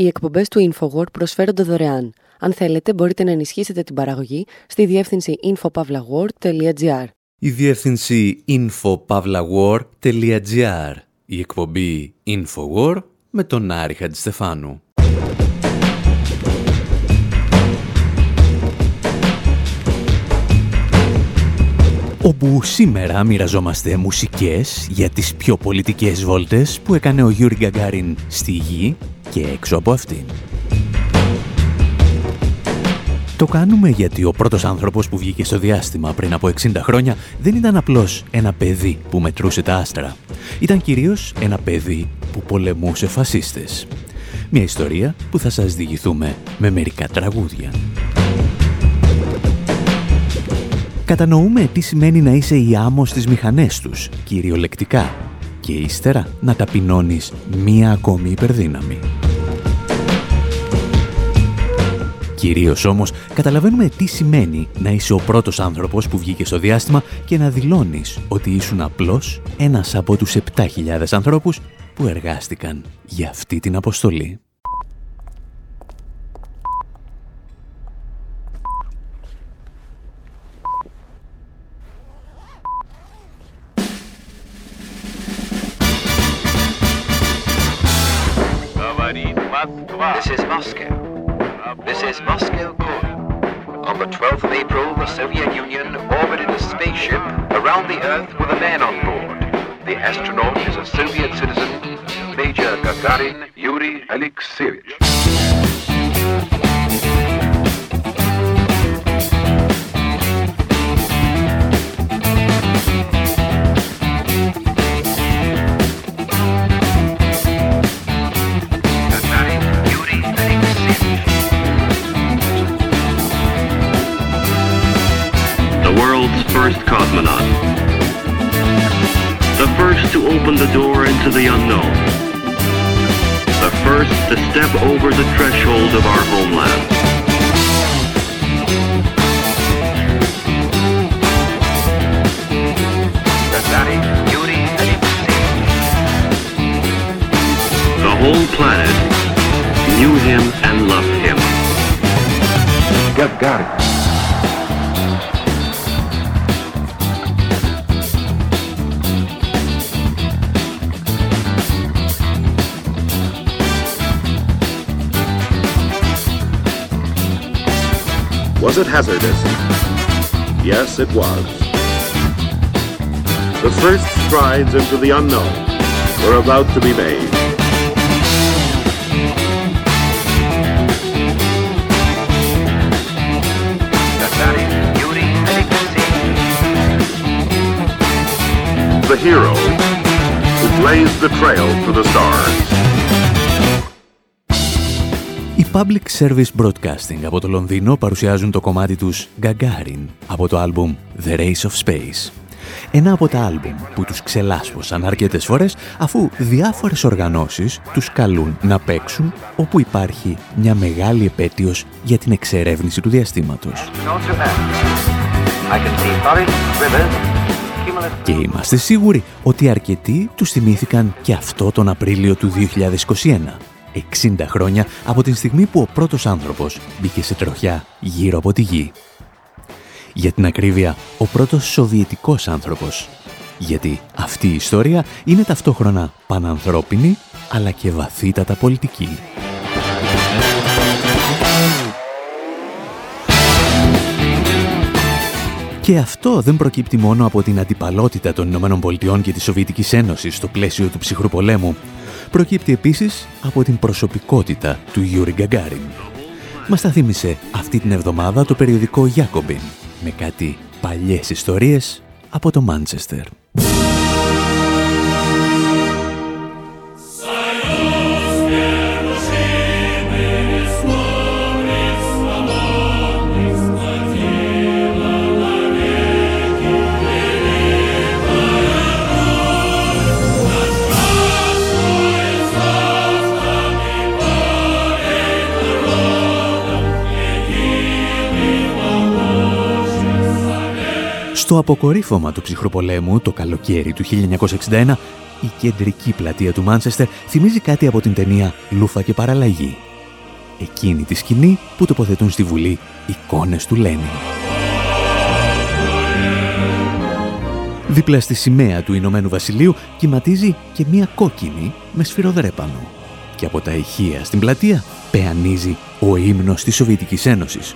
Οι εκπομπές του Infowar προσφέρονται δωρεάν. Αν θέλετε, μπορείτε να ενισχύσετε την παραγωγή στη διεύθυνση info-war.gr. Η διεύθυνση info-war.gr. Η εκπομπή Infowar με τον Άρη Χατζηστεφάνου. όπου σήμερα μοιραζόμαστε μουσικές για τις πιο πολιτικές βόλτες που έκανε ο Γιούρι Γκαγκάριν στη γη και έξω από αυτήν. Το κάνουμε γιατί ο πρώτος άνθρωπος που βγήκε στο διάστημα πριν από 60 χρόνια δεν ήταν απλώς ένα παιδί που μετρούσε τα άστρα. Ήταν κυρίως ένα παιδί που πολεμούσε φασίστες. Μια ιστορία που θα σας διηγηθούμε με μερικά τραγούδια. Κατανοούμε τι σημαίνει να είσαι η άμμος στις μηχανές τους, κυριολεκτικά, και ύστερα να ταπεινώνεις μία ακόμη υπερδύναμη. Κυρίως όμως καταλαβαίνουμε τι σημαίνει να είσαι ο πρώτος άνθρωπος που βγήκε στο διάστημα και να δηλώνεις ότι ήσουν απλώς ένας από τους 7.000 ανθρώπους που εργάστηκαν για αυτή την αποστολή. This is Moscow. This is Moscow calling. On the 12th of April, the Soviet Union orbited a spaceship around the Earth with a man on board. The astronaut is a Soviet citizen, Major Gagarin Yuri Alexeyevich. First cosmonaut. The first to open the door into the unknown. The first to step over the threshold of our homeland. The whole planet knew him and loved him. Gagarin. Was it hazardous? Yes, it was. The first strides into the unknown were about to be made. The hero who blazed the trail to the stars. Public Service Broadcasting από το Λονδίνο παρουσιάζουν το κομμάτι τους Gagarin από το άλμπουμ The Race of Space. Ένα από τα άλμπουμ που τους ξελάσπωσαν αρκετές φορές αφού διάφορες οργανώσεις τους καλούν να παίξουν όπου υπάρχει μια μεγάλη επέτειος για την εξερεύνηση του διαστήματος. Και είμαστε σίγουροι ότι αρκετοί τους θυμήθηκαν και αυτό τον Απρίλιο του 2021 60 χρόνια από την στιγμή που ο πρώτος άνθρωπος μπήκε σε τροχιά γύρω από τη γη. Για την ακρίβεια, ο πρώτος σοβιετικός άνθρωπος. Γιατί αυτή η ιστορία είναι ταυτόχρονα πανανθρώπινη, αλλά και βαθύτατα πολιτική. Και αυτό δεν προκύπτει μόνο από την αντιπαλότητα των ΗΠΑ και της Σοβιετικής Ένωσης στο πλαίσιο του ψυχρού πολέμου, προκύπτει επίσης από την προσωπικότητα του Γιούρι Γκαγκάριν. Μας τα θύμισε αυτή την εβδομάδα το περιοδικό Jacobin με κάτι παλιές ιστορίες από το Μάντσεστερ. Στο αποκορύφωμα του ψυχροπολέμου το καλοκαίρι του 1961, η κεντρική πλατεία του Μάντσεστερ θυμίζει κάτι από την ταινία «Λούφα και παραλλαγή» εκείνη τη σκηνή που τοποθετούν στη Βουλή εικόνες του Λένιν. Δίπλα στη σημαία του Ηνωμένου Βασιλείου κυματίζει και μία κόκκινη με σφυροδρέπανο. Και από τα ηχεία στην πλατεία πεανίζει ο ύμνος της Σοβιετικής Ένωσης.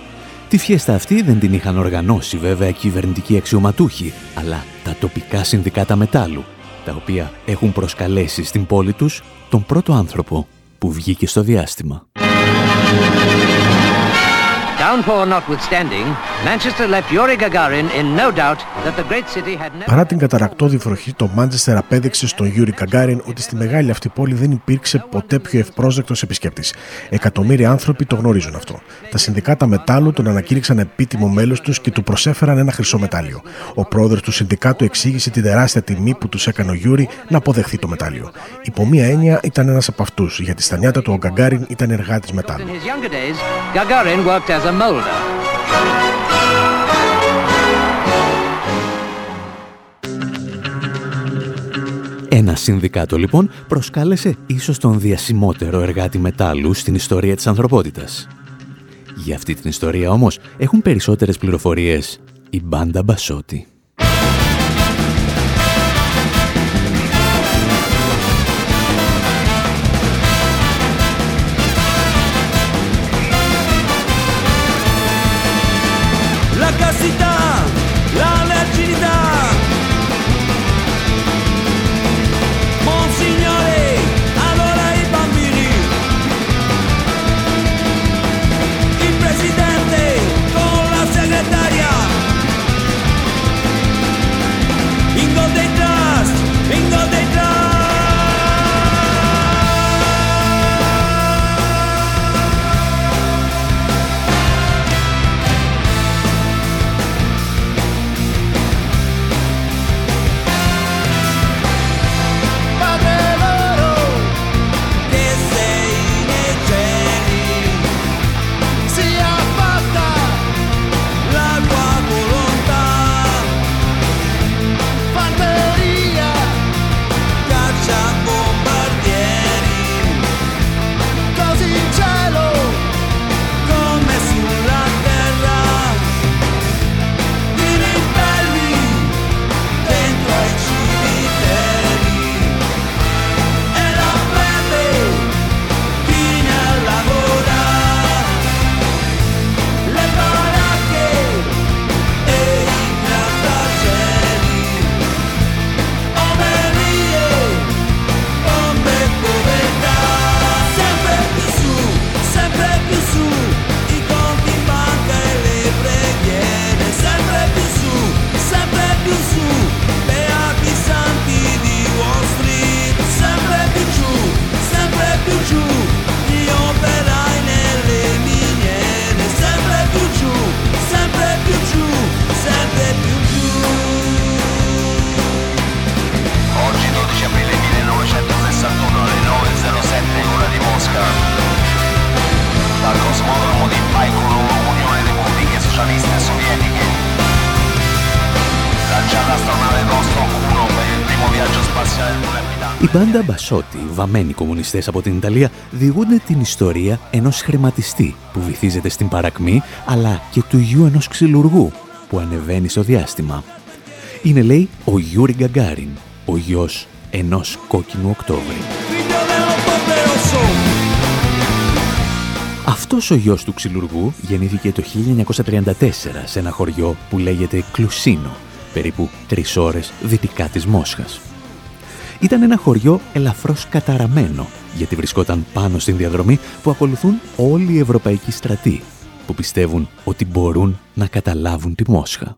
Τη φιέστα αυτή δεν την είχαν οργανώσει βέβαια κυβερνητικοί αξιωματούχοι, αλλά τα τοπικά συνδικάτα μετάλλου, τα οποία έχουν προσκαλέσει στην πόλη τους τον πρώτο άνθρωπο που βγήκε στο διάστημα. Παρά την καταρακτώδη βροχή, το Μάντσεστερ απέδειξε στον Γιούρι Γκαγκάριν ότι στη μεγάλη αυτή πόλη δεν υπήρξε ποτέ πιο ευπρόσδεκτος επισκέπτης. Εκατομμύρια άνθρωποι το γνωρίζουν αυτό. Τα συνδικάτα μετάλλου τον ανακήρυξαν επίτιμο μέλος τους και του προσέφεραν ένα χρυσό μετάλλιο. Ο πρόεδρος του συνδικάτου εξήγησε την τεράστια τιμή που τους έκανε ο Γιούρι να αποδεχθεί το μετάλλιο. Υπό μία έννοια ήταν ένας από αυτούς, γιατί στα νιάτα του ο Γκαγκάριν ήταν εργάτης μετάλλου. Ένα συνδικάτο λοιπόν προσκάλεσε ίσως τον διασημότερο εργάτη μετάλλου στην ιστορία της ανθρωπότητας. Για αυτή την ιστορία όμως έχουν περισσότερες πληροφορίες η μπάντα Μπασότη. Banda Bassotti, βαμμένοι κομμουνιστές από την Ιταλία, διηγούνται την ιστορία ενός χρηματιστή που βυθίζεται στην παρακμή, αλλά και του γιου ενός ξυλουργού που ανεβαίνει στο διάστημα. Είναι, λέει, ο Γιούρι Γκαγκάριν, ο γιος ενός κόκκινου Οκτώβρη. Αυτός ο γιος του ξυλουργού γεννήθηκε το 1934 σε ένα χωριό που λέγεται Κλουσίνο, περίπου τρεις ώρες δυτικά της Μόσχας. Ήταν ένα χωριό ελαφρώς καταραμένο, γιατί βρισκόταν πάνω στην διαδρομή που ακολουθούν όλοι οι ευρωπαϊκοί στρατοί, που πιστεύουν ότι μπορούν να καταλάβουν τη Μόσχα.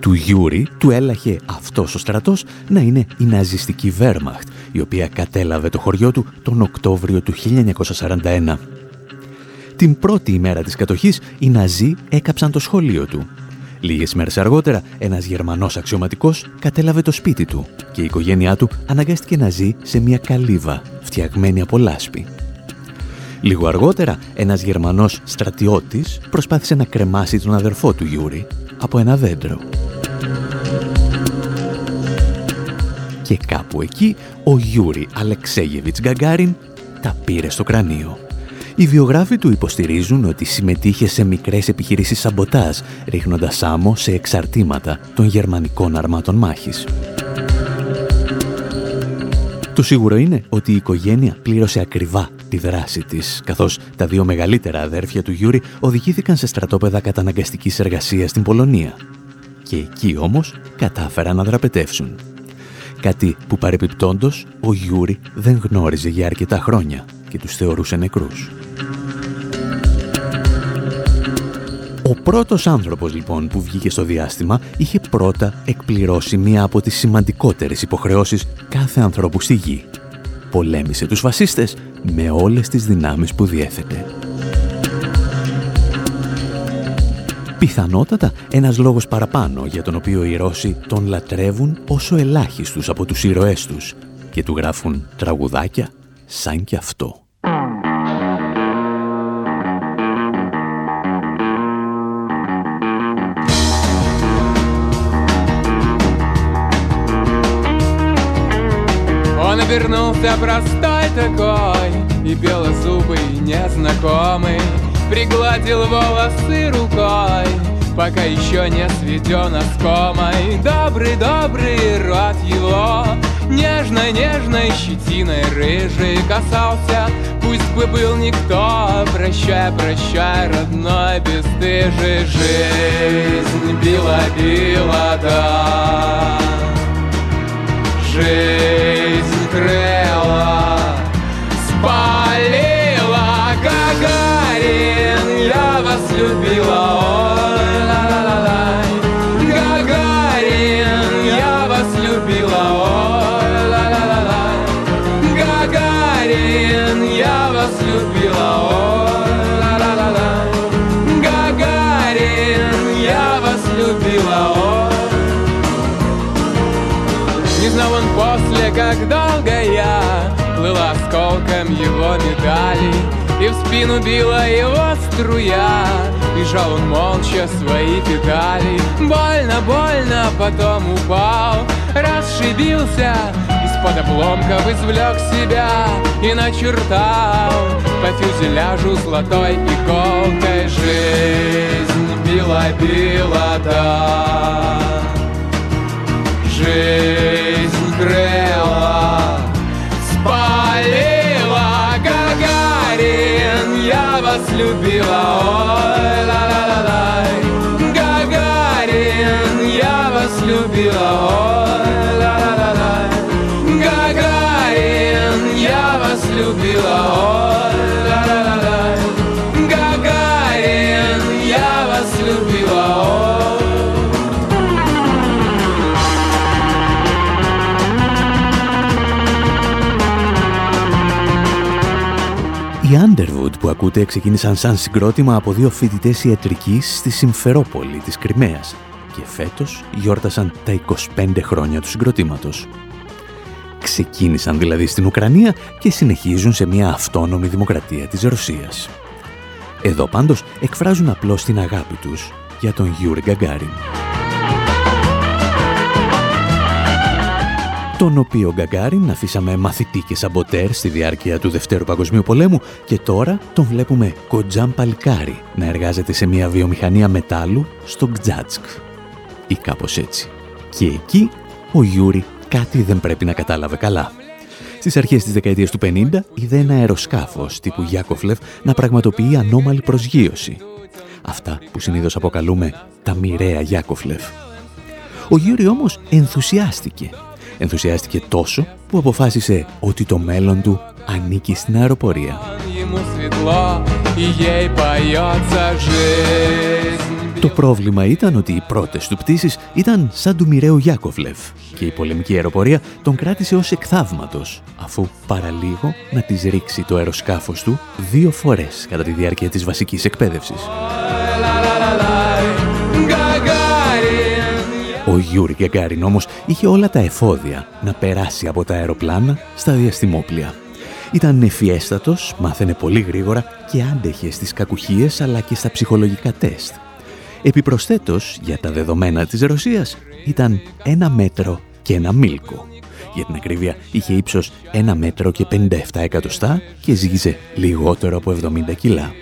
Του Γιούρι του έλαχε αυτός ο στρατός να είναι η ναζιστική Βέρμαχτ, η οποία κατέλαβε το χωριό του τον Οκτώβριο του 1941. Την πρώτη ημέρα της κατοχής, οι Ναζί έκαψαν το σχολείο του Λίγες μέρες αργότερα, ένας Γερμανός αξιωματικός κατέλαβε το σπίτι του και η οικογένειά του αναγκάστηκε να ζει σε μια καλύβα φτιαγμένη από λάσπη. Λίγο αργότερα, ένας Γερμανός στρατιώτης προσπάθησε να κρεμάσει τον αδερφό του Γιούρι από ένα δέντρο. Και κάπου εκεί, ο Γιούρι Αλεξέγεβιτς Γκαγκάριν τα πήρε στο κρανίο. Οι βιογράφοι του υποστηρίζουν ότι συμμετείχε σε μικρές επιχειρήσεις σαμποτάζ, ρίχνοντας άμμο σε εξαρτήματα των γερμανικών αρμάτων μάχης. Το σίγουρο είναι ότι η οικογένεια πλήρωσε ακριβά τη δράση της, καθώς τα δύο μεγαλύτερα αδέρφια του Γιούρι οδηγήθηκαν σε στρατόπεδα καταναγκαστικής εργασίας στην Πολωνία. Και εκεί όμως κατάφεραν να δραπετεύσουν. Κάτι που παρεπιπτόντος ο Γιούρι δεν γνώριζε για αρκετά χρόνια και τους θεωρούσε νεκρούς. Ο πρώτος άνθρωπος λοιπόν που βγήκε στο διάστημα είχε πρώτα εκπληρώσει μία από τις σημαντικότερες υποχρεώσεις κάθε ανθρώπου στη γη. Πολέμησε τους φασίστες με όλες τις δυνάμεις που διέθετε. Πιθανότατα ένας λόγος παραπάνω για τον οποίο οι Ρώσοι τον λατρεύουν όσο ελάχιστους από τους ήρωές τους και του γράφουν τραγουδάκια σαν κι αυτό. Вернулся простой такой И белозубый незнакомый Пригладил волосы рукой Пока еще не сведен оскомой. Добрый-добрый рот его Нежной-нежной щетиной рыжий касался. Пусть бы был никто Прощай, прощай, родной бесстыжий. Жизнь била-била, да. Жизнь крыла Спалила Гагарин Я вас любила, ой, спину била его струя. И жал он молча свои педали. Больно, больно, потом упал. Расшибился из-под обломков извлек себя И начертал. По фюзеляжу золотой иголкой Жизнь била-била, да. Жизнь крыла любила, ой, ла ла ла ла Гагарин, я вас любила, ой, ла ла ла ла Гагарин, я вас любила, ой, Οι Underwood που ακούτε ξεκίνησαν σαν συγκρότημα από δύο φοιτητές ιατρικής στη Συμφερόπολη της Κρυμαίας και φέτος γιόρτασαν τα 25 χρόνια του συγκροτήματος. Ξεκίνησαν δηλαδή στην Ουκρανία και συνεχίζουν σε μια αυτόνομη δημοκρατία της Ρωσίας. Εδώ πάντως εκφράζουν απλώς την αγάπη τους για τον Γιούρι Γκαγκάριν. Τον οποίο Γκαγκάριν αφήσαμε μαθητή και σαμποτέρ στη διάρκεια του Δευτέρου Παγκοσμίου Πολέμου και τώρα τον βλέπουμε κοντζάμ παλικάρι να εργάζεται σε μια βιομηχανία μετάλλου στο Γκτζάτσκ. Ή κάπως έτσι. Και εκεί ο Γιούρι κάτι δεν πρέπει να κατάλαβε καλά. Στις αρχές της δεκαετίας του 50 είδε ένα αεροσκάφος τύπου Γιάκοφλευ να πραγματοποιεί ανώμαλη προσγείωση. Αυτά που συνήθως αποκαλούμε τα μοιραία Γιάκοφλευ. Ο Γιούρι όμως ενθουσιάστηκε Ενθουσιάστηκε τόσο που αποφάσισε ότι το μέλλον του ανήκει στην αεροπορία. Το πρόβλημα ήταν ότι οι πρώτες του πτήσεις ήταν σαν του Μοιραίου Γιάκοβλεφ και η πολεμική αεροπορία τον κράτησε ως εκ θαύματος, αφού παραλίγο να της ρίξει το αεροσκάφος του δύο φορές κατά τη διάρκεια της βασικής εκπαίδευσης. Ο Γιούρι Γκαγκάριν όμως είχε όλα τα εφόδια να περάσει από τα αεροπλάνα στα διαστημόπλια. Ήταν ευφιέστατος, μάθαινε πολύ γρήγορα και άντεχε στις κακουχίες αλλά και στα ψυχολογικά τεστ. Επιπροσθέτως, για τα δεδομένα της Ρωσίας, ήταν ένα μέτρο και ένα μίλκο. Για την ακρίβεια είχε ύψος 1 μέτρο και 57 εκατοστά και ζύγιζε λιγότερο από 70 κιλά.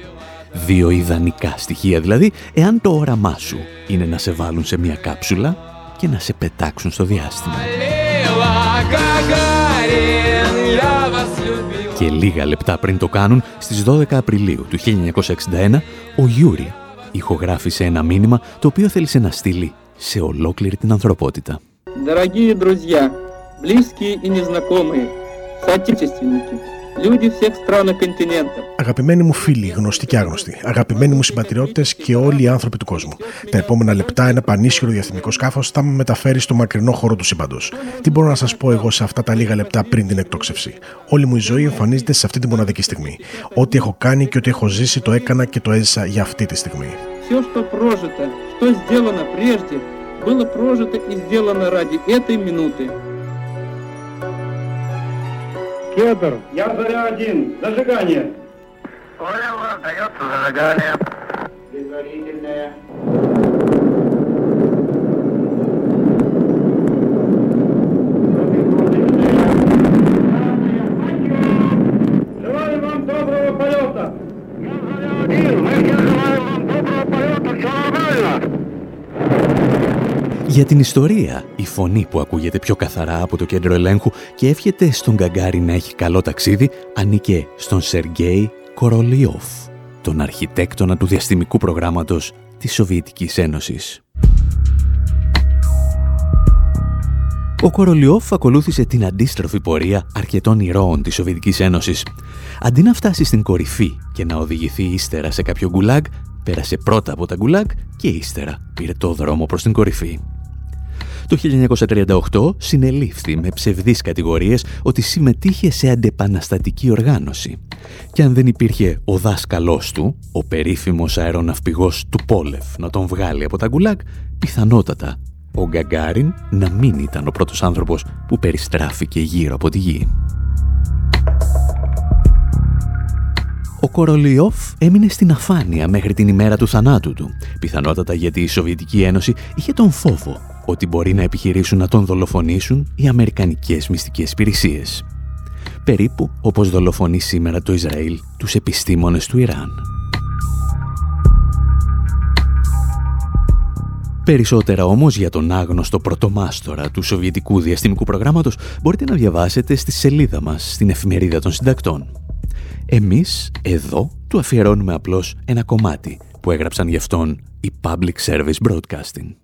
Δύο ιδανικά στοιχεία δηλαδή, εάν το όραμά σου είναι να σε βάλουν σε μια κάψουλα και να σε πετάξουν στο διάστημα. Και λίγα λεπτά πριν το κάνουν, στις 12 Απριλίου του 1961, ο Γιούρι ηχογράφησε ένα μήνυμα το οποίο θέλησε να στείλει σε ολόκληρη την ανθρωπότητα. Дорогие друзья, близкие и незнакомые, соотечественники, люди всех стран и континентов. Αγαπημένοι μου φίλοι, γνωστοί και άγνωστοι, αγαπημένοι μου συμπατριώτε και όλοι οι άνθρωποι του κόσμου. Τα επόμενα λεπτά ένα πανίσχυρο διαστημικό σκάφο θα με μεταφέρει στο μακρινό χώρο του σύμπαντο. Τι μπορώ να σα πω εγώ σε αυτά τα λίγα λεπτά πριν την εκτόξευση. Όλη μου η ζωή εμφανίζεται σε αυτή τη μοναδική στιγμή. Ό,τι έχω κάνει και ό,τι έχω ζήσει το έκανα και το έζησα για αυτή τη στιγμή. Все, что прожито, что сделано прежде, было прожито и сделано ради этой минуты. Кедр. Я заря-1. Зажигание. Понял, дается зажигание. Предварительное. Желаю вам доброго полета. Я заря-1. Мы все желаем вам доброго полета. Все. Για την ιστορία, η φωνή που ακούγεται πιο καθαρά από το κέντρο ελέγχου και εύχεται στον Γκαγκάρι να έχει καλό ταξίδι, ανήκε στον Σεργέη Κορολιόφ, τον αρχιτέκτονα του διαστημικού προγράμματος της Σοβιετικής Ένωσης. Ο Κορολιόφ ακολούθησε την αντίστροφη πορεία αρκετών ηρώων της Σοβιετικής Ένωσης. Αντί να φτάσει στην κορυφή και να οδηγηθεί ύστερα σε κάποιο γκουλάγ, πέρασε πρώτα από τα γκουλάγ και ύστερα πήρε το δρόμο προς την κορυφή. Το 1938 συνελήφθη με ψευδείς κατηγορίες ότι συμμετείχε σε αντεπαναστατική οργάνωση. Και αν δεν υπήρχε ο δάσκαλός του, ο περίφημος αεροναυπηγός του Πόλεφ, να τον βγάλει από τα γκουλάκ, πιθανότατα ο Γκαγκάριν να μην ήταν ο πρώτος άνθρωπος που περιστράφηκε γύρω από τη γη. Ο Κορολιόφ έμεινε στην αφάνεια μέχρι την ημέρα του θανάτου του, πιθανότατα γιατί η Σοβιετική Ένωση είχε τον φόβο ότι μπορεί να επιχειρήσουν να τον δολοφονήσουν οι Αμερικανικές μυστικές υπηρεσίες. Περίπου όπως δολοφονεί σήμερα το Ισραήλ τους επιστήμονες του Ιράν. Περισσότερα όμως για τον άγνωστο πρωτομάστορα του Σοβιετικού Διαστημικού Προγράμματος μπορείτε να διαβάσετε στη σελίδα μας στην εφημερίδα των συντακτών. Εμείς εδώ του αφιερώνουμε απλώς ένα κομμάτι που έγραψαν γι' αυτόν οι Public Service Broadcasting.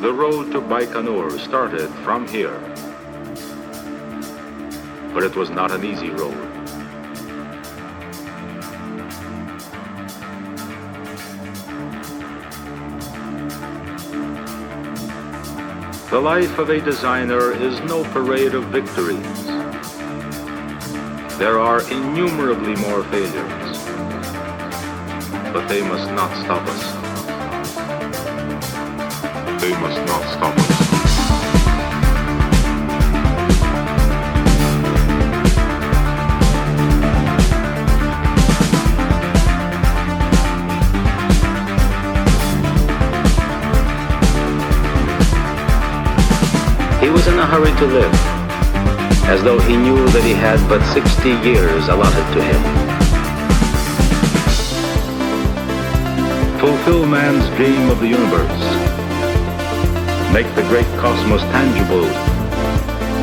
The road to Baikonur started from here. But it was not an easy road. The life of a designer is no parade of victories. There are innumerably more failures. But they must not stop us. They must not stop hurry to live, as though he knew that he had but 60 years allotted to him. Fulfill man's dream of the universe. Make the great cosmos tangible.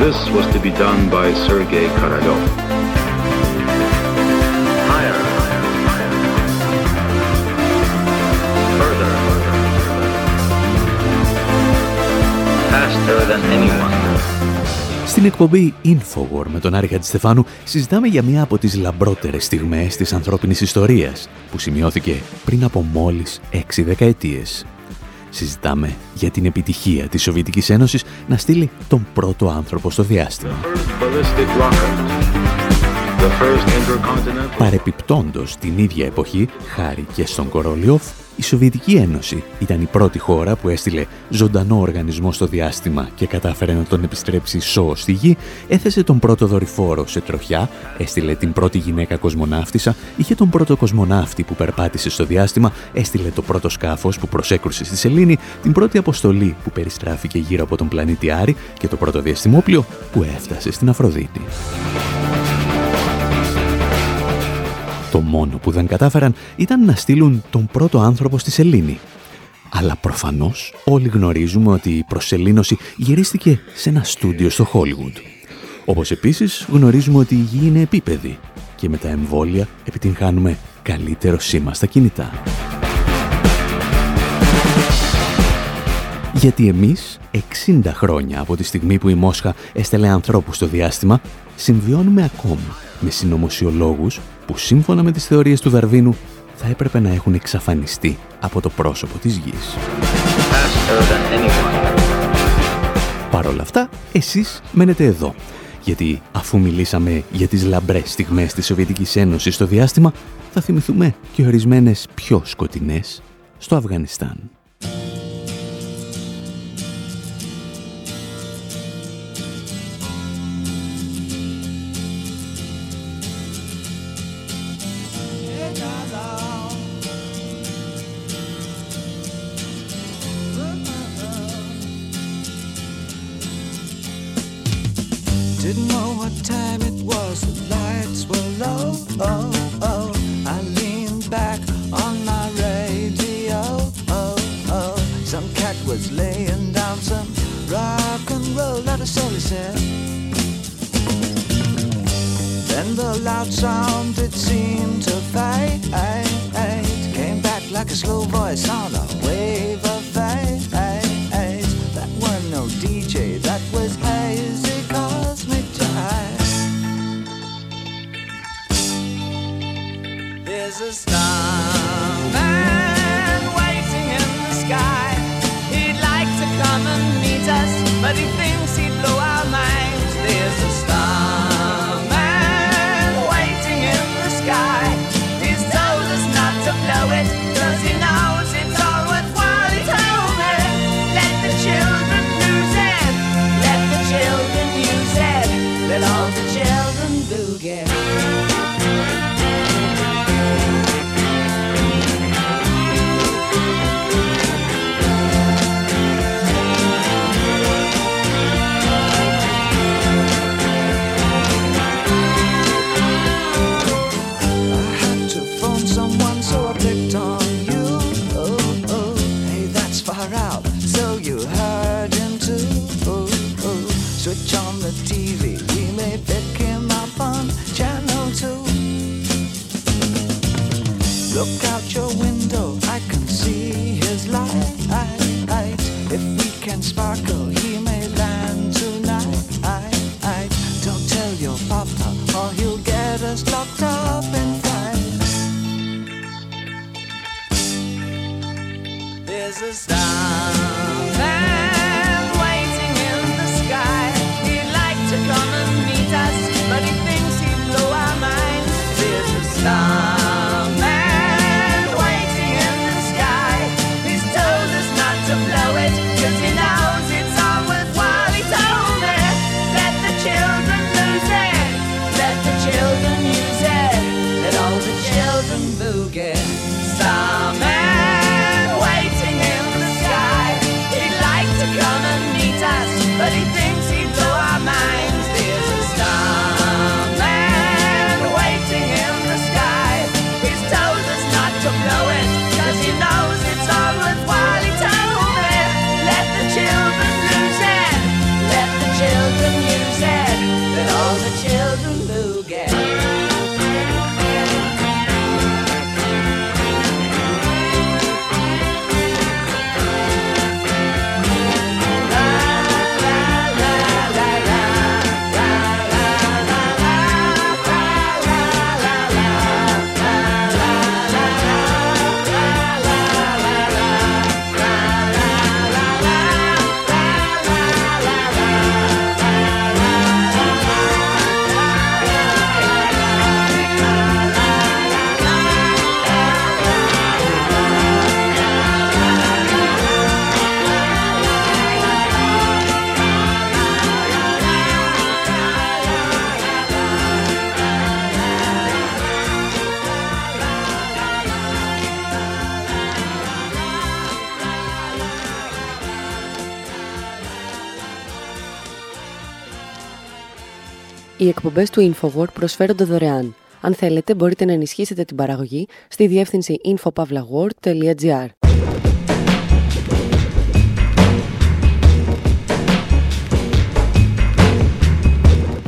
This was to be done by Sergei Korolev. Στην εκπομπή Infowar με τον Άρη Χατζηστεφάνου συζητάμε για μία από τις λαμπρότερες στιγμές της ανθρώπινης ιστορίας που σημειώθηκε πριν από μόλις έξι δεκαετίες. Συζητάμε για την επιτυχία της Σοβιετικής Ένωσης να στείλει τον πρώτο άνθρωπο στο διάστημα. Ballistic rocket. The first intercontinental. Παρεπιπτόντος την ίδια εποχή, χάρη και στον Κορόλιοφ, Η Σοβιετική Ένωση ήταν η πρώτη χώρα που έστειλε ζωντανό οργανισμό στο διάστημα και κατάφερε να τον επιστρέψει σώο στη γη, έθεσε τον πρώτο δορυφόρο σε τροχιά, έστειλε την πρώτη γυναίκα κοσμοναύτησα, είχε τον πρώτο κοσμοναύτη που περπάτησε στο διάστημα, έστειλε το πρώτο σκάφος που προσέκρουσε στη Σελήνη, την πρώτη αποστολή που περιστράφηκε γύρω από τον πλανήτη Άρη και το πρώτο διαστημόπλιο που έφτασε στην Αφροδίτη. Το μόνο που δεν κατάφεραν ήταν να στείλουν τον πρώτο άνθρωπο στη Σελήνη. Αλλά προφανώς όλοι γνωρίζουμε ότι η προσελήνωση γυρίστηκε σε ένα στούντιο στο Hollywood. Όπως επίσης γνωρίζουμε ότι η γη είναι επίπεδη και με τα εμβόλια επιτυγχάνουμε καλύτερο σήμα στα κινητά. Γιατί εμείς, 60 χρόνια από τη στιγμή που η Μόσχα έστελε ανθρώπους στο διάστημα, συμβιώνουμε ακόμα με συνωμοσιολόγους που σύμφωνα με τις θεωρίες του Δαρβίνου θα έπρεπε να έχουν εξαφανιστεί από το πρόσωπο της γης. Παρ' όλα αυτά, εσείς μένετε εδώ. Γιατί αφού μιλήσαμε για τις λαμπρές στιγμές της Σοβιετικής Ένωσης στο διάστημα, θα θυμηθούμε και ορισμένες πιο σκοτεινές στο Αφγανιστάν. On a wave of fate. That was no DJ, that was hazy cosmic jive. There's a starman waiting in the sky. He'd like to come and meet us, but he thinks Οι εκπομπές του InfoWord προσφέρονται δωρεάν. Αν θέλετε, μπορείτε να ενισχύσετε την παραγωγή στη διεύθυνση infopavlagor.gr.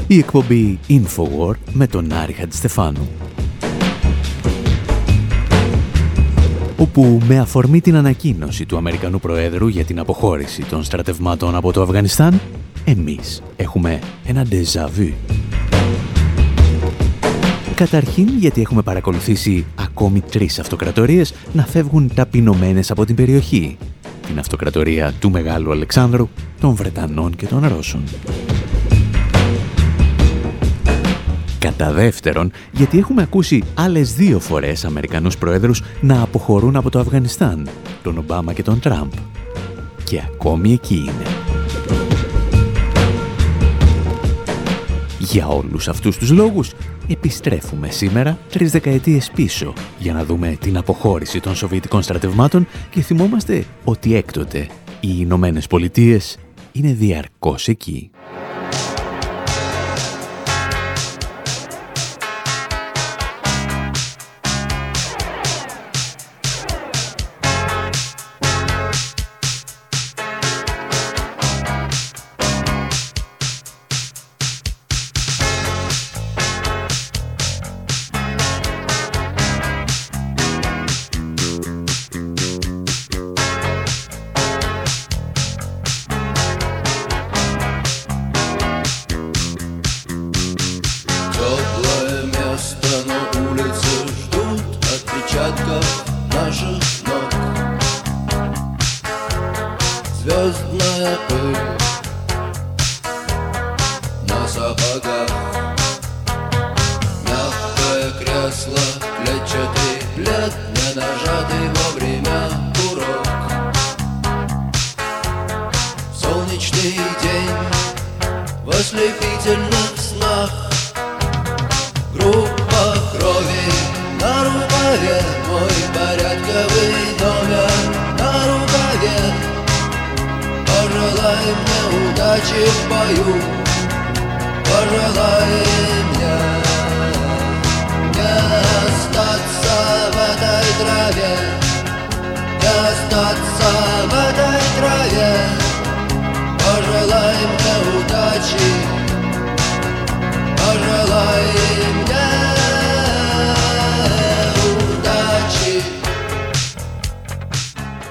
Η εκπομπή InfoWord με τον Άρη Χατζηστεφάνου. όπου με αφορμή την ανακοίνωση του Αμερικανού Προέδρου για την αποχώρηση των στρατευμάτων από το Αφγανιστάν, εμείς έχουμε ένα déjà vu. Καταρχήν γιατί έχουμε παρακολουθήσει ακόμη τρεις αυτοκρατορίες να φεύγουν ταπεινωμένες από την περιοχή. Την αυτοκρατορία του Μεγάλου Αλεξάνδρου, των Βρετανών και των Ρώσων. Κατά δεύτερον, γιατί έχουμε ακούσει άλλες δύο φορές Αμερικανούς Προέδρους να αποχωρούν από το Αφγανιστάν, τον Ομπάμα και τον Τραμπ. Και ακόμη εκεί είναι. Για όλους αυτούς τους λόγους, επιστρέφουμε σήμερα τρεις δεκαετίες πίσω για να δούμε την αποχώρηση των Σοβιετικών στρατευμάτων και θυμόμαστε ότι έκτοτε οι Ηνωμένες Πολιτείες είναι διαρκώς εκεί.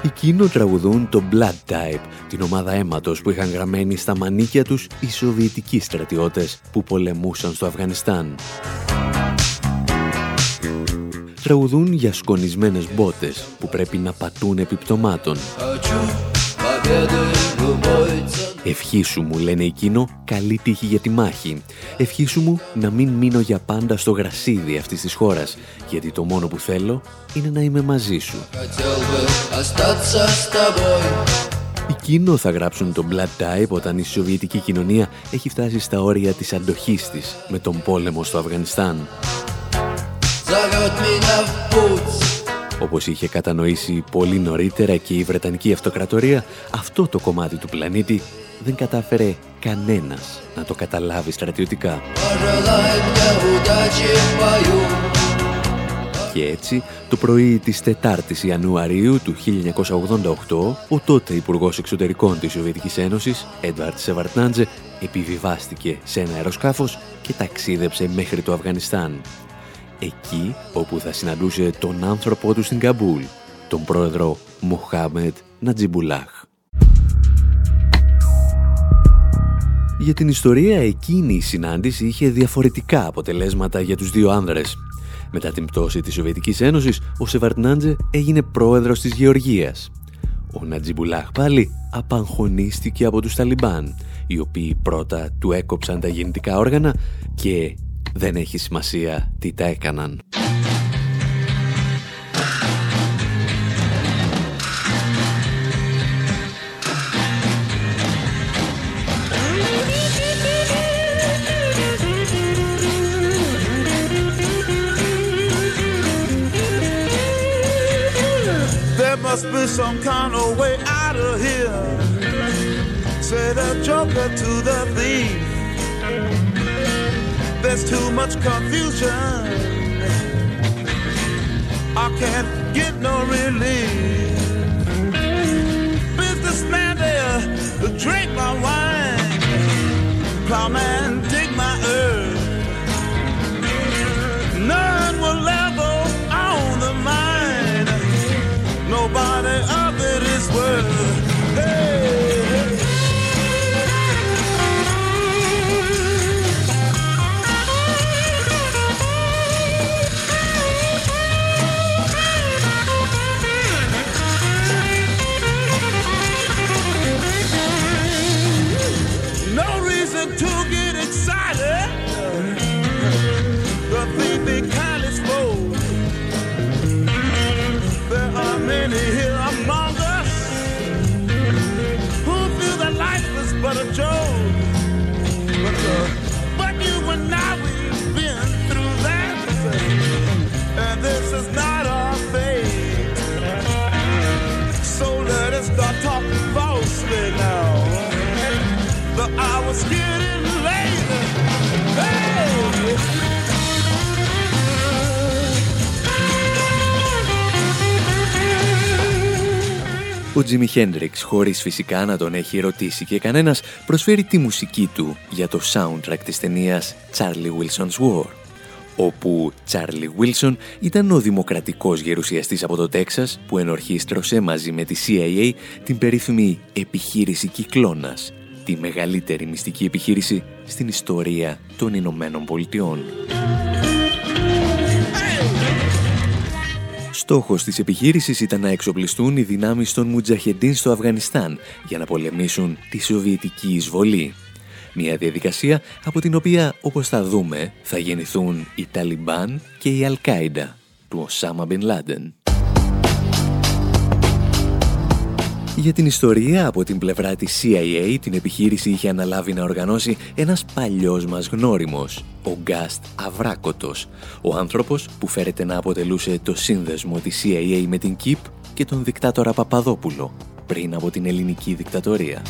Εκείνο τραγουδούν το Blood Type, την ομάδα αίματος που είχαν γραμμένη στα μανίκια τους οι Σοβιετικοί στρατιώτες που πολεμούσαν στο Αφγανιστάν. Τραγουδούν για σκονισμένες μπότες που πρέπει να πατούν επιπτωμάτων. Ευχήσου μου, λένε εκείνο, καλή τύχη για τη μάχη. Ευχήσου μου να μην μείνω για πάντα στο γρασίδι αυτής της χώρας, γιατί το μόνο που είναι να είμαι μαζί σου. Εκείνο θα γράψουν το Blood Type όταν η Σοβιετική κοινωνία έχει φτάσει στα όρια της αντοχής της με τον πόλεμο στο Αφγανιστάν. Όπως είχε κατανοήσει πολύ νωρίτερα και η Βρετανική Αυτοκρατορία, αυτό το κομμάτι του πλανήτη δεν κατάφερε κανένας να το καταλάβει στρατιωτικά. Και έτσι, το πρωί της 4ης Ιανουαρίου του 1988, ο τότε Υπουργός Εξωτερικών της Σοβιετικής Ένωσης, Έντουαρντ Σεβαρντνάντζε, επιβιβάστηκε σε ένα αεροσκάφος και ταξίδεψε μέχρι το Αφγανιστάν. Εκεί όπου θα συναντούσε τον άνθρωπό του στην Καμπούλ, τον πρόεδρο Μοχάμετ Νατζιμπουλάχ. Για την ιστορία εκείνη η συνάντηση είχε διαφορετικά αποτελέσματα για τους δύο άνδρες. Μετά την πτώση της Σοβιετικής Ένωσης, ο Σεβαρτνάντζε έγινε πρόεδρος της Γεωργίας. Ο Νατζιμπουλάχ πάλι απαγχωνίστηκε από τους Ταλιμπάν, οι οποίοι πρώτα του έκοψαν τα γεννητικά όργανα και δεν έχει σημασία τι τα έκαναν. must be some kind of way out of here. Say the joker to the thief. There's too much confusion. I can't get no relief. Businessman there drink my wine. Plowman road. But the Ο Τζίμι Χέντριξ, χωρίς φυσικά να τον έχει ερωτήσει και κανένας, προσφέρει τη μουσική του για το soundtrack της ταινίας Charlie Wilson's War, όπου Charlie Wilson ήταν ο δημοκρατικός γερουσιαστής από το Τέξας που ενορχίστρωσε μαζί με τη CIA την περίφημη επιχείρηση Κυκλώνας, τη μεγαλύτερη μυστική επιχείρηση στην ιστορία των Ηνωμένων Πολιτειών. Στόχος της επιχείρησης ήταν να εξοπλιστούν οι δυνάμεις των Μουτζαχεντίν στο Αφγανιστάν για να πολεμήσουν τη Σοβιετική εισβολή. Μια διαδικασία από την οποία, όπως θα δούμε, θα γεννηθούν οι Ταλιμπάν και η Αλκάιντα του Οσάμα Μπιν Λάντεν. Για την ιστορία, από την πλευρά της CIA, την επιχείρηση είχε αναλάβει να οργανώσει ένας παλιός μας γνώριμος, ο Γκάστ Αβράκοτος, ο άνθρωπος που φέρεται να αποτελούσε το σύνδεσμο της CIA με την ΚΙΠ και τον δικτάτορα Παπαδόπουλο, πριν από την ελληνική δικτατορία.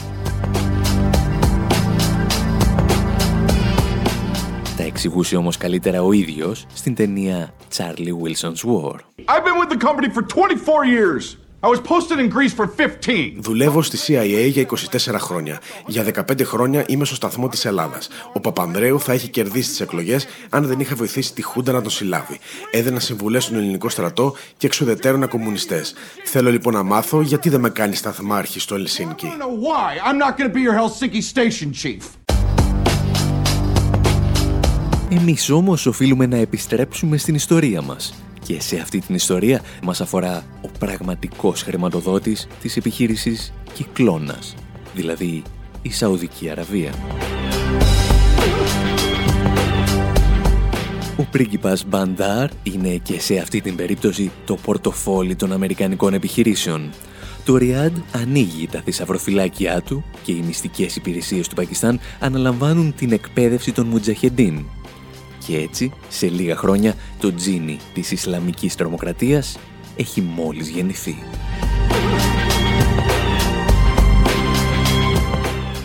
Τα εξηγούσε όμως καλύτερα ο ίδιος στην ταινία Charlie Wilson's War. I've been with the company for 24 years. I was posted in Greece for 15. Δουλεύω στη CIA για 24 χρόνια. Για 15 χρόνια είμαι στο σταθμό της Ελλάδας. Ο Παπανδρέου θα έχει κερδίσει τις εκλογές αν δεν είχα βοηθήσει τη Χούντα να τον συλλάβει. Έδαινα συμβουλές στον ελληνικό στρατό και εξουδετέρωνα κομμουνιστέ. Θέλω λοιπόν να μάθω γιατί δεν με κάνει σταθμάρχη στο Ελσίνκι. I don't know why. I'm not going to be your Helsinki station chief. Εμείς όμως οφείλουμε να επιστρέψουμε στην ιστορία μας. Και σε αυτή την ιστορία μας αφορά ο πραγματικός χρηματοδότης της επιχείρησης Κυκλώνας, δηλαδή η Σαουδική Αραβία. Ο πρίγκιπας Μπαντάρ είναι και σε αυτή την περίπτωση το πορτοφόλι των Αμερικανικών επιχειρήσεων. Το Ριάντ ανοίγει τα θησαυροφυλάκια του και οι μυστικές υπηρεσίες του Πακιστάν αναλαμβάνουν την εκπαίδευση των Μουτζαχεντίν. Και έτσι, σε λίγα χρόνια, το τζίνι της Ισλαμικής τρομοκρατίας έχει μόλις γεννηθεί.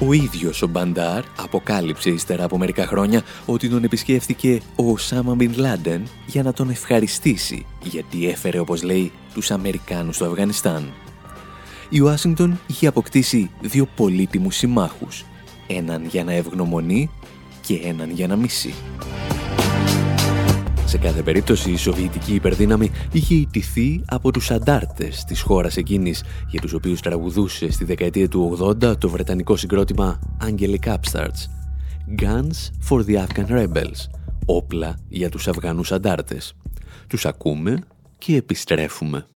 Ο ίδιος ο Μπαντάρ αποκάλυψε ύστερα από μερικά χρόνια ότι τον επισκέφθηκε ο Οσάμα Μπιν Λάντεν για να τον ευχαριστήσει γιατί έφερε, όπως λέει, τους Αμερικάνους στο Αφγανιστάν. Η Ουάσιγκτον είχε αποκτήσει δύο πολύτιμους συμμάχους, έναν για να ευγνωμονεί και έναν για να μισεί. Σε κάθε περίπτωση η Σοβιετική υπερδύναμη είχε ιτηθεί από τους αντάρτες της χώρας εκείνης για τους οποίους τραγουδούσε στη δεκαετία του 80 το βρετανικό συγκρότημα Angelic Upstarts Guns for the Afghan Rebels όπλα για τους Αφγανούς αντάρτες. Τους ακούμε και επιστρέφουμε.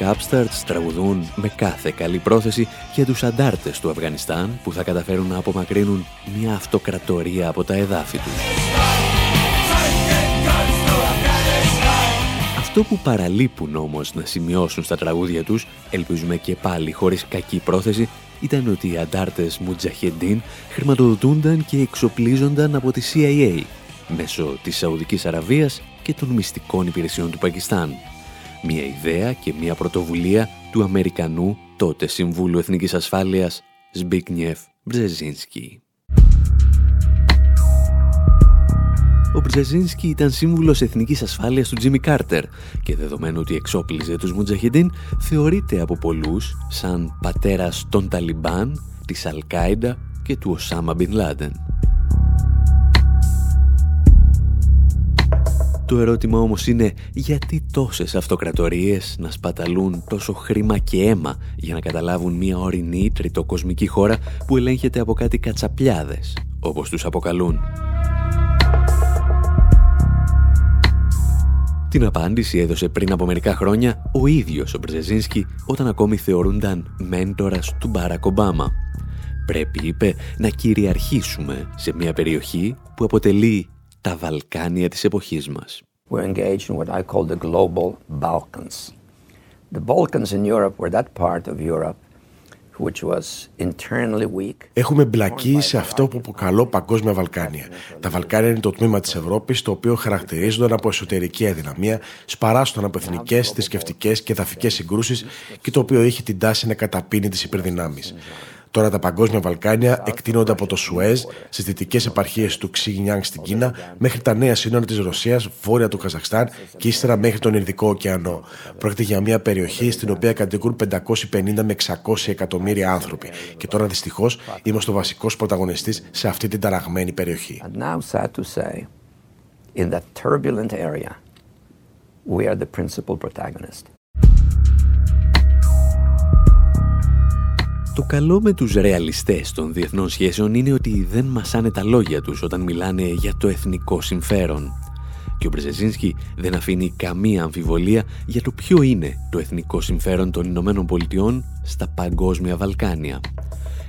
Upstarts τραγουδούν με κάθε καλή πρόθεση για τους αντάρτες του Αφγανιστάν που θα καταφέρουν να απομακρύνουν μια αυτοκρατορία από τα εδάφη τους. Αυτό που παραλείπουν όμως να σημειώσουν στα τραγούδια τους, ελπίζουμε και πάλι χωρίς κακή πρόθεση, ήταν ότι οι αντάρτες Μουτζαχεντίν χρηματοδοτούνταν και εξοπλίζονταν από τη CIA μέσω της Σαουδικής Αραβίας και των μυστικών υπηρεσιών του Πακιστάν. Μια ιδέα και μια πρωτοβουλία του Αμερικανού τότε Συμβούλου Εθνικής Ασφάλειας Ζμπίγκνιεφ Μπρζεζίνσκι. Ο Μπρζεζίνσκι ήταν σύμβουλος εθνικής ασφάλειας του Τζίμι Κάρτερ και δεδομένου ότι εξόπλιζε τους Μουτζαχεντίν θεωρείται από πολλούς σαν πατέρας των Ταλιμπάν, της Αλκάιντα και του Οσάμα Μπιν Λάντεν. Το ερώτημα όμως είναι γιατί τόσες αυτοκρατορίες να σπαταλούν τόσο χρήμα και αίμα για να καταλάβουν μια ορεινή τριτοκοσμική χώρα που ελέγχεται από κάτι κατσαπλιάδες, όπως τους αποκαλούν; Την απάντηση έδωσε πριν από μερικά χρόνια ο ίδιος ο Μπρζεζίνσκι όταν ακόμη θεωρούνταν μέντορας του Μπάρακ Ομπάμα. Πρέπει, είπε, να κυριαρχήσουμε σε μια περιοχή που αποτελεί τα Βαλκάνια της εποχής μας. We're engaged in what I call the global Balkans. The Balkans in Europe were that part of Europe Έχουμε μπλακεί σε αυτό που αποκαλώ Παγκόσμια Βαλκάνια. Τα Βαλκάνια είναι το τμήμα της Ευρώπης το οποίο χαρακτηρίζονταν από εσωτερική αδυναμία, σπαράστον από εθνικές, θρησκευτικές και εδαφικέ συγκρούσεις και το οποίο είχε την τάση να καταπίνει τις υπερδυνάμεις. Τώρα τα παγκόσμια Βαλκάνια εκτείνονται από το Σουέζ στις δυτικές επαρχίες του Ξιγνιάνγκ στην Κίνα μέχρι τα νέα σύνορα της Ρωσίας, βόρεια του Καζαχστάν και ύστερα μέχρι τον Ινδικό ωκεανό. Πρόκειται για μια περιοχή στην οποία κατοικούν 550 με 600 εκατομμύρια άνθρωποι. Και τώρα δυστυχώς είμαστε ο βασικός πρωταγωνιστής σε αυτή την ταραγμένη περιοχή. we are the principal protagonist. Το καλό με τους ρεαλιστές των διεθνών σχέσεων είναι ότι δεν μασάνε τα λόγια τους όταν μιλάνε για το εθνικό συμφέρον. Και ο Μπρεζεζίνσκι δεν αφήνει καμία αμφιβολία για το ποιο είναι το εθνικό συμφέρον των Ηνωμένων Πολιτειών στα παγκόσμια Βαλκάνια.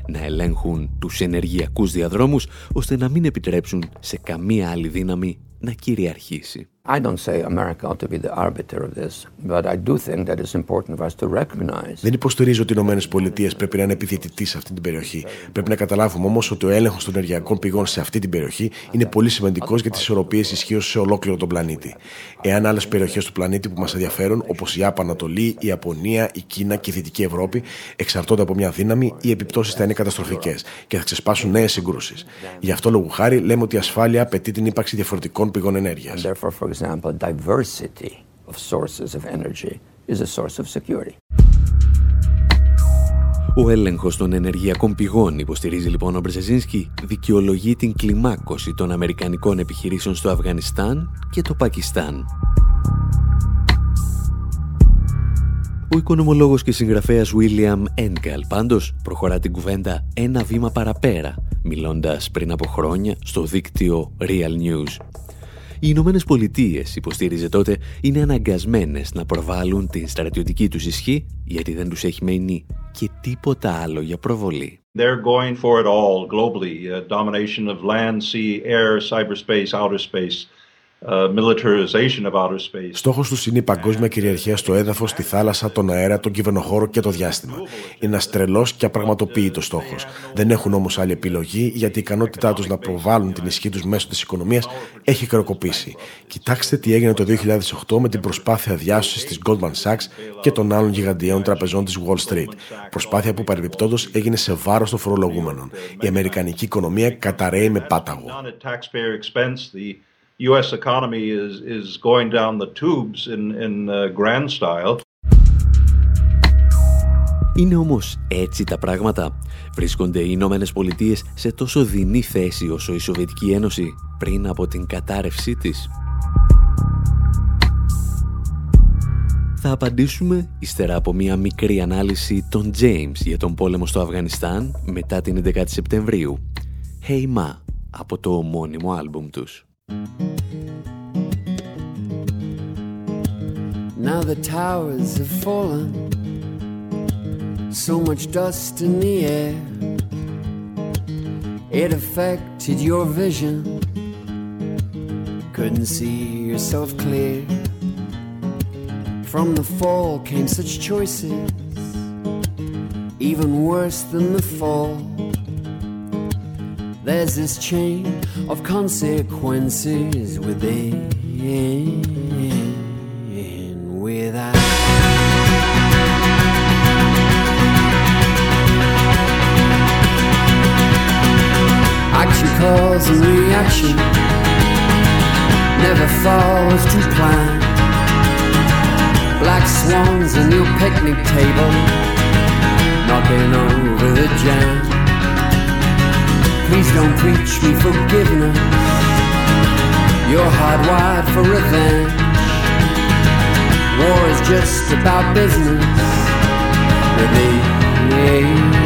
Να ελέγχουν τους ενεργειακούς διαδρόμους ώστε να μην επιτρέψουν σε καμία άλλη δύναμη να κυριαρχήσει. I don't say America ought to be the arbiter of this, but I do think that it's important for us to recognize. Δεν υποστηρίζω ότι οι Ηνωμένες Πολιτείες πρέπει να είναι επιδιαιτητή σε αυτή την περιοχή. Πρέπει να καταλάβουμε όμως ότι ο έλεγχος των ενεργειακών πηγών σε αυτή την περιοχή είναι πολύ σημαντικός για τις ισορροπίες ισχύως σε ολόκληρο τον πλανήτη. Εάν άλλες περιοχές του πλανήτη που μας ενδιαφέρουν, όπως η Άπα Ανατολή, η Ιαπωνία, η Κίνα και η Δυτική Ευρώπη, εξαρτώνται από μια δύναμη, οι επιπτώσεις θα είναι καταστροφικές και θα ξεσπάσουν νέες συγκρούσεις. Γι' αυτό λόγου χάρη λέμε ότι η ασφάλεια απαιτεί την ύπαρξη διαφορετικών πηγών ενέργειας example, diversity of sources of energy is a source of security. Ο έλεγχος των ενεργειακών πηγών, υποστηρίζει λοιπόν ο Μπρεζεζίνσκι, δικαιολογεί την κλιμάκωση των αμερικανικών επιχειρήσεων στο Αφγανιστάν και το Πακιστάν. Ο οικονομολόγος και συγγραφέας William Engel πάντως προχωρά την κουβέντα ένα βήμα παραπέρα, μιλώντας πριν από χρόνια στο δίκτυο Real News. Οι Ηνωμένες Πολιτείες, υποστήριζε τότε, είναι αναγκασμένες να προβάλλουν την στρατιωτική τους ισχύ γιατί δεν τους έχει μείνει και τίποτα άλλο για προβολή. They're going for it all globally. Uh, domination of land, sea, air, cyberspace, outer space. Uh, Στόχος τους είναι η παγκόσμια κυριαρχία στο έδαφος, στη θάλασσα, τον αέρα, τον κυβερνοχώρο και το διάστημα. Είναι ένα τρελό και απραγματοποιητός στόχος. Δεν έχουν όμως άλλη επιλογή γιατί η ικανότητά τους να προβάλλουν την ισχύ τους μέσω της οικονομίας έχει χρεοκοπήσει. Κοιτάξτε τι έγινε το 2008 με την προσπάθεια διάσωσης της Goldman Sachs και των άλλων γιγαντιαίων τραπεζών της Wall Street. Προσπάθεια που παρεμπιπτόντως έγινε σε βάρος των φορολογούμενων. Η αμερικανική οικονομία καταραίει με πάταγο. US economy is, is going down the tubes in, in uh, grand style. Είναι όμως έτσι τα πράγματα. Βρίσκονται οι Ηνωμένες Πολιτείες σε τόσο δεινή θέση όσο η Σοβιετική Ένωση πριν από την κατάρρευσή της. Θα απαντήσουμε ύστερα από μια μικρή ανάλυση των James για τον πόλεμο στο Αφγανιστάν μετά την 11η Σεπτεμβρίου. Hey Ma από το ομώνυμο άλμπουμ τους. Now the towers have fallen, so much dust in the air. It affected your vision, couldn't see yourself clear. From the fall came such choices, even worse than the fall. There's this chain of consequences within, without. Action cause and reaction never falls to plan. Black swans on your picnic table, knocking over the jam. Please don't preach me forgiveness. You're hardwired for revenge. War is just about business. Within, without.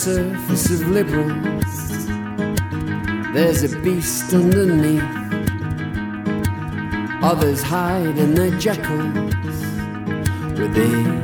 Surface of liberals. There's a beast underneath. Others hide in their jackals within,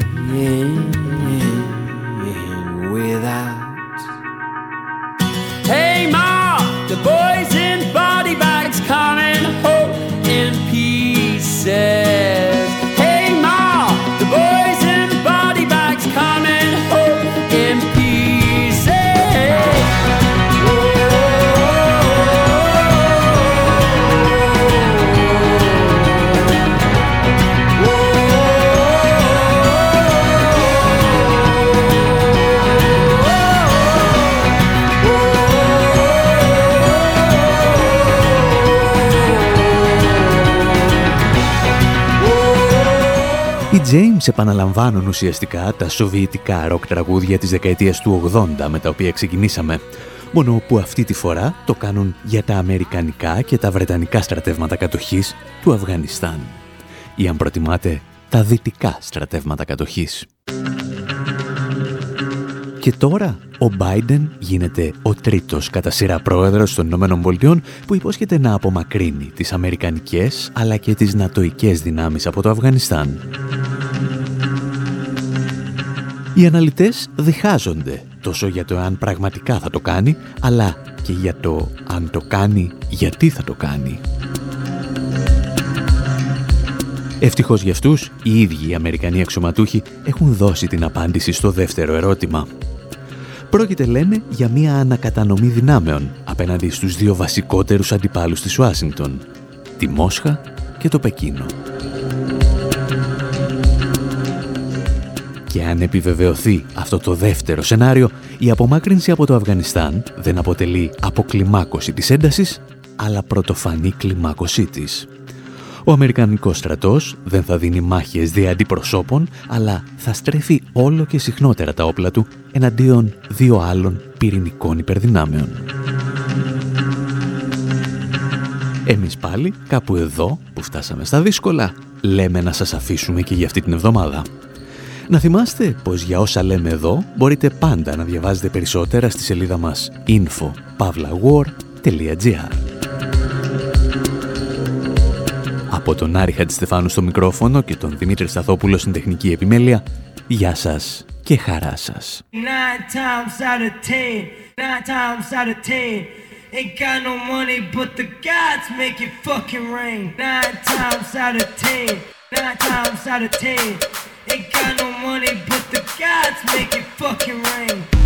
James επαναλαμβάνουν ουσιαστικά τα σοβιετικά ροκ τραγούδια της δεκαετίας του 80 με τα οποία ξεκινήσαμε, μόνο που αυτή τη φορά το κάνουν για τα αμερικανικά και τα βρετανικά στρατεύματα κατοχής του Αφγανιστάν. Ή αν προτιμάτε, τα δυτικά στρατεύματα κατοχής. Και τώρα ο Biden γίνεται ο τρίτος κατά σειρά πρόεδρος των Ηνωμένων Πολιτειών που υπόσχεται να απομακρύνει τις αμερικανικές αλλά και τις νατοικές δυνάμεις από το Αφγανιστάν. Οι αναλυτές διχάζονται τόσο για το αν πραγματικά θα το κάνει, αλλά και για το αν το κάνει, γιατί θα το κάνει. Ευτυχώς για αυτούς, οι ίδιοι οι Αμερικανοί αξιωματούχοι έχουν δώσει την απάντηση στο δεύτερο ερώτημα. Πρόκειται, λένε, για μια ανακατανομή δυνάμεων απέναντι στους δύο βασικότερους αντιπάλους της Ουάσιγκτον, τη Μόσχα και το Πεκίνο. Και αν επιβεβαιωθεί αυτό το δεύτερο σενάριο, η απομάκρυνση από το Αφγανιστάν δεν αποτελεί αποκλιμάκωση της έντασης, αλλά πρωτοφανή κλιμάκωσή της. Ο Αμερικανικός στρατός δεν θα δίνει μάχες δια αντιπροσώπων, αλλά θα στρέφει όλο και συχνότερα τα όπλα του εναντίον δύο άλλων πυρηνικών υπερδυνάμεων. Εμείς πάλι, κάπου εδώ που φτάσαμε στα δύσκολα, λέμε να σας αφήσουμε και για αυτή την εβδομάδα. Να θυμάστε πως για όσα λέμε εδώ μπορείτε πάντα να διαβάζετε περισσότερα στη σελίδα μας info.pavlawar.gr Από τον Άρη Χατζηστεφάνου στο μικρόφωνο και τον Δημήτρη Σταθόπουλο στην τεχνική επιμέλεια, γεια σας και χαρά σας. Ain't got no money, but the gods make it fucking rain. Nine times out of ten, nine times out of ten. Ain't got no money, but the gods make it fucking rain.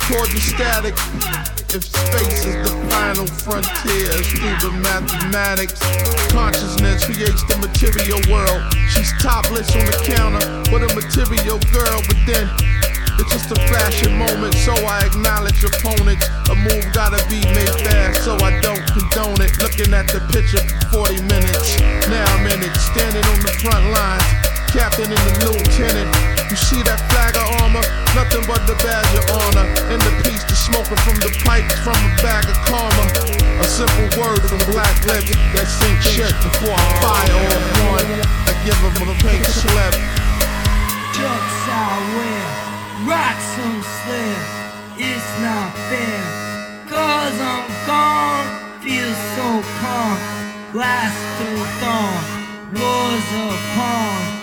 Caused the static. If space is the final frontier, through the mathematics. Consciousness creates the material world. She's topless on the counter with a material girl, but then it's just a flashing moment, so I acknowledge opponents. A move gotta be made fast, so I don't condone it. Looking at the picture for 40 minutes. Now I'm in it, standing on the front lines. Captain and the lieutenant. You see that flag of armor? Nothing but the badge of honor. And the piece to smoking from the pipe from a bag of karma. A simple word from black lips that sink shit before I fire on one. I give them a pink slip. Ducks I wear, rocks I'm slip. It's not fair. Cause I'm gone, feel so calm. Glass through dawn, wars apart.